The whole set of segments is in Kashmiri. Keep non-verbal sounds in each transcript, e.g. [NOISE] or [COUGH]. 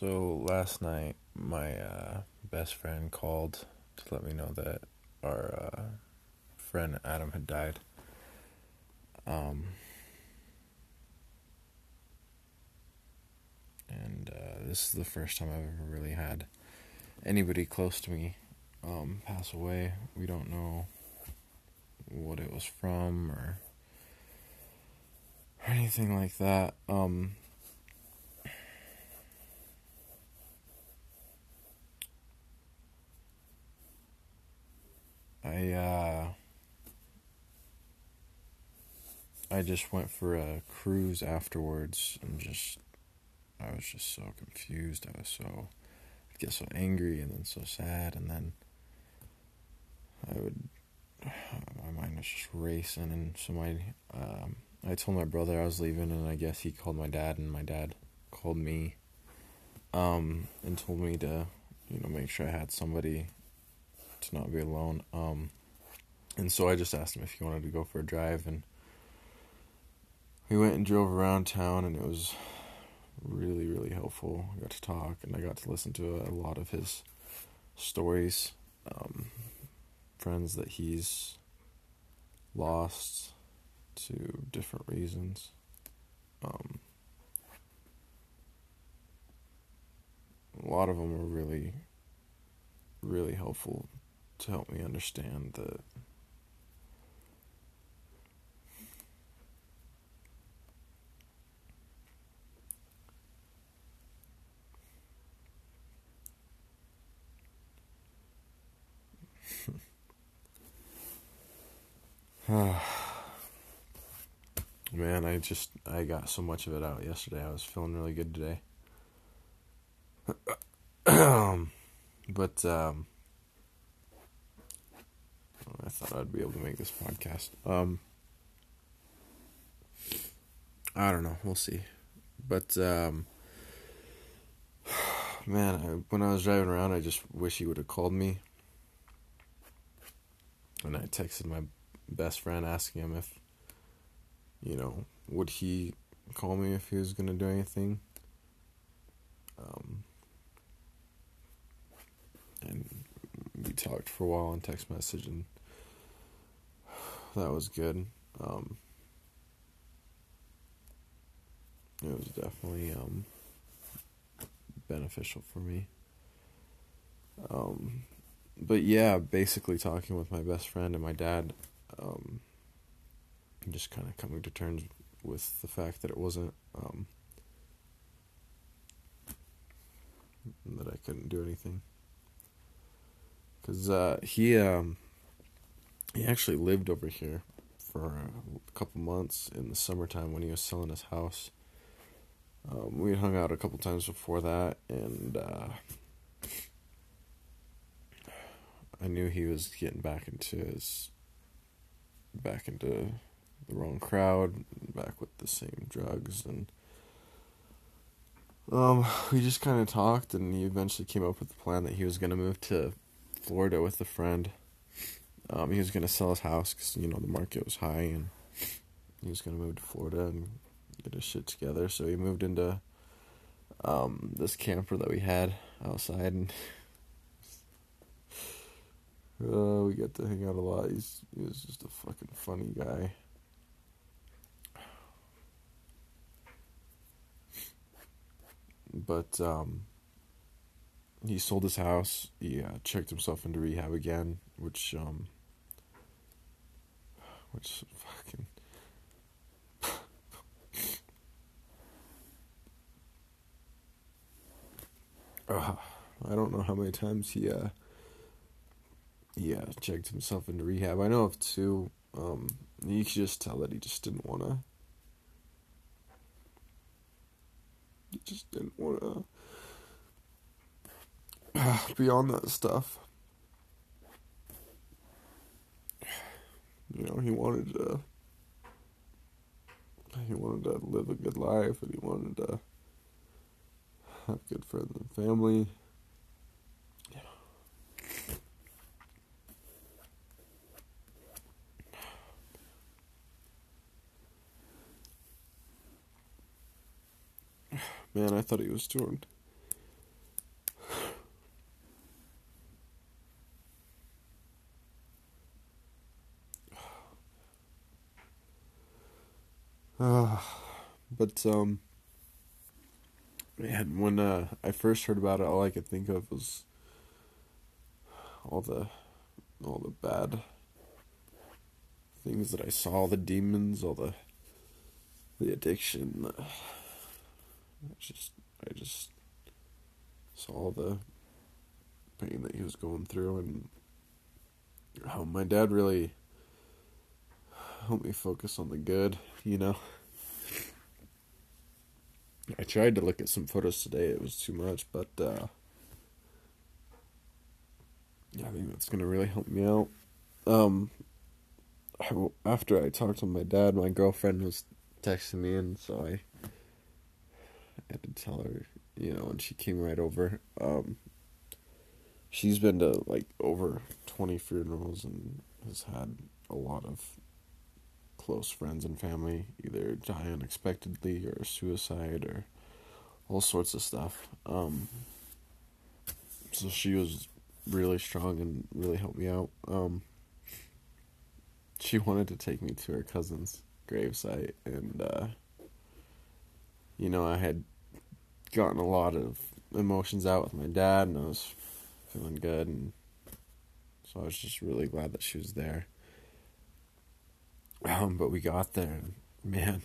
So last night, my uh, best friend called to let me know that our uh, friend Adam had died. Um, and uh, this is the first time I've ever really had anybody close to me um, pass away. We don't know what it was from or, or anything like that. Um, I uh, I just went for a cruise afterwards and just I was just so confused. I was so I'd get so angry and then so sad and then I would [SIGHS] my mind was just racing and so my um, I told my brother I was leaving and I guess he called my dad and my dad called me um, and told me to you know make sure I had somebody to not be alone. Um, and so I just asked him if he wanted to go for a drive, and we went and drove around town, and it was really, really helpful. I got to talk, and I got to listen to a lot of his stories, um, friends that he's lost to different reasons. Um, a lot of them were really, really helpful to help me understand that [SIGHS] Man, I just I got so much of it out yesterday. I was feeling really good today. [CLEARS THROAT] but um thought I'd be able to make this podcast. Um, I don't know. We'll see. But um, [SIGHS] man, I, when I was driving around, I just wish he would have called me. And I texted my best friend asking him if, you know, would he call me if he was gonna do anything. Um, and we talked for a while on text message and that was good. Um, it was definitely um, beneficial for me. Um, but yeah, basically talking with my best friend and my dad, um, just kind of coming to terms with the fact that it wasn't um, that I couldn't do anything because uh, he um, he actually lived over here for a couple months in the summertime when he was selling his house. Um, we hung out a couple times before that, and uh, I knew he was getting back into his back into the wrong crowd, back with the same drugs, and um, we just kind of talked, and he eventually came up with the plan that he was going to move to Florida with a friend um, he was gonna sell his house because you know the market was high, and he was gonna move to Florida and get his shit together. So he moved into um, this camper that we had outside, and [LAUGHS] uh, we got to hang out a lot. He's he was just a fucking funny guy. But um, he sold his house. He uh, checked himself into rehab again, which um, which fucking. uh, [SIGHS] I don't know how many times he uh he uh, checked himself into rehab. I know of two. Um, you could just tell that he just didn't want to. He just didn't want to uh, [SIGHS] be on that stuff. You know, he wanted to he wanted to live a good life and he wanted to have good friends and family. Man, I thought he was doing but um, man, when uh, I first heard about it, all I could think of was all the all the bad things that I saw, the demons, all the the addiction. The, I just I just saw the pain that he was going through and how my dad really helped me focus on the good, you know. I tried to look at some photos today, it was too much, but uh yeah, I think that's gonna really help me out. Um I, after I talked to my dad, my girlfriend was texting me and so I I had to tell her, you know, and she came right over. Um she's been to like over 20 funerals and has had a lot of close friends and family either die unexpectedly or suicide or all sorts of stuff. Um, so she was really strong and really helped me out. Um, she wanted to take me to her cousin's gravesite, and uh, you know, I had gotten a lot of emotions out with my dad, and I was feeling good, and so I was just really glad that she was there. Um, but we got there, and man,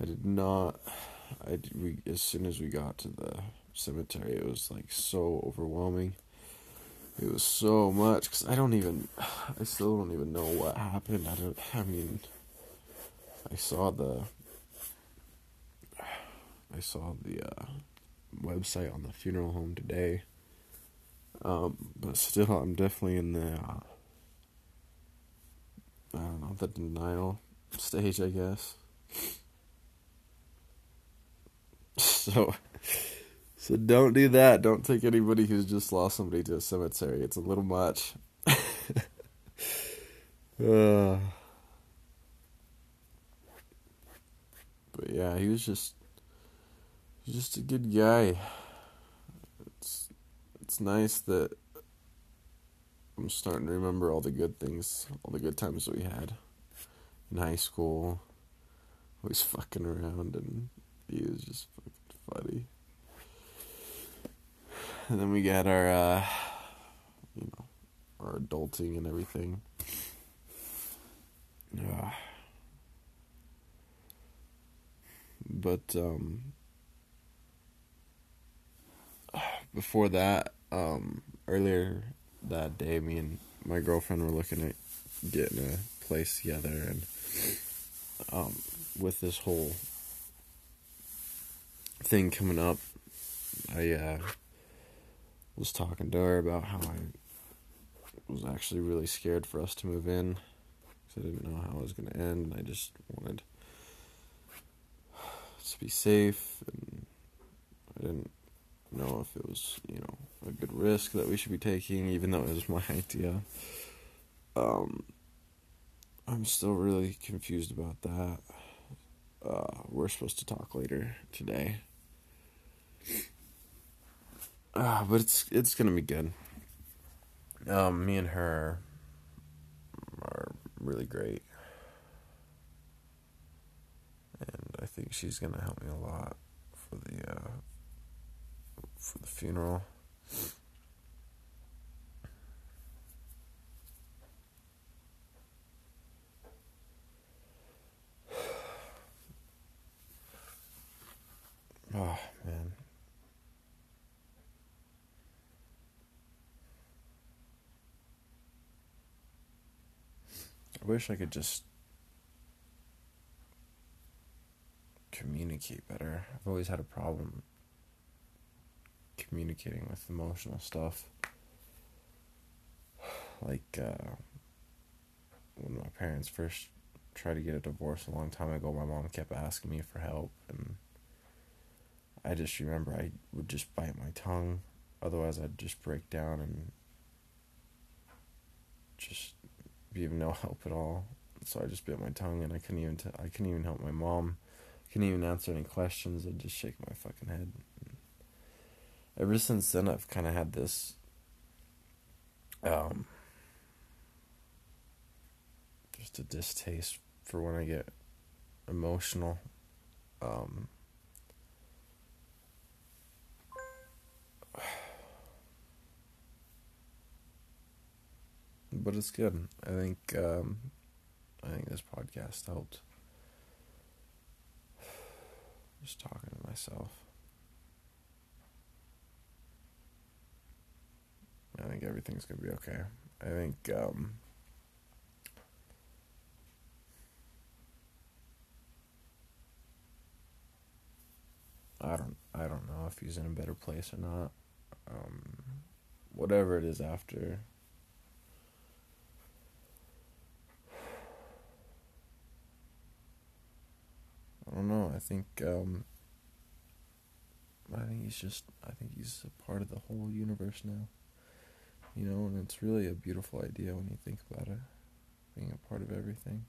I did not. I did, we as soon as we got to the cemetery, it was like so overwhelming. It was so much because I don't even, I still don't even know what happened. I don't. I mean, I saw the, I saw the uh, website on the funeral home today. Um, but still, I'm definitely in the, uh, I don't know, the denial stage, I guess. [LAUGHS] So, so don't do that. Don't take anybody who's just lost somebody to a cemetery. It's a little much. [LAUGHS] uh, but yeah, he was just, just a good guy. It's, it's nice that I'm starting to remember all the good things, all the good times that we had in high school. Always fucking around, and he was just fucking funny. And then we got our, uh, you know, our adulting and everything. Yeah. But um, [SIGHS] before that, um, earlier that day, me and my girlfriend were looking at getting a place together, and um, with this whole thing coming up, I uh, was talking to her about how I was actually really scared for us to move in because I didn't know how it was going to end. I just wanted to be safe, and I didn't know if it was, you know, a good risk that we should be taking, even though it was [LAUGHS] my idea. Um, I'm still really confused about that. Uh, we're supposed to talk later today. Uh, but it's it's gonna be good. Um, me and her are really great, and I think she's gonna help me a lot for the uh, for the funeral. Oh [SIGHS] man. I wish I could just communicate better. I've always had a problem communicating with emotional stuff. [SIGHS] Like uh, when my parents first tried to get a divorce a long time ago, my mom kept asking me for help, and I just remember I would just bite my tongue. Otherwise, I'd just break down and just be of no [LAUGHS] help at all. So I just bit my tongue, and I couldn't even t- I couldn't even help my mom. I couldn't even answer any questions. I'd just shake my fucking head. Ever since then, I've kind of had this. Um, just a distaste for when I get emotional. Um, [SIGHS] but it's good. I think um, I think this podcast helped. [SIGHS] Just talking to myself. I think everything's gonna be okay. I think um, I don't I don't know if he's in a better place or not. Um, whatever it is after. [SIGHS] I don't know. I think um, I think he's just I think he's a part of the whole universe now. You know, and it's really a beautiful idea when you think about it. Being a part of everything.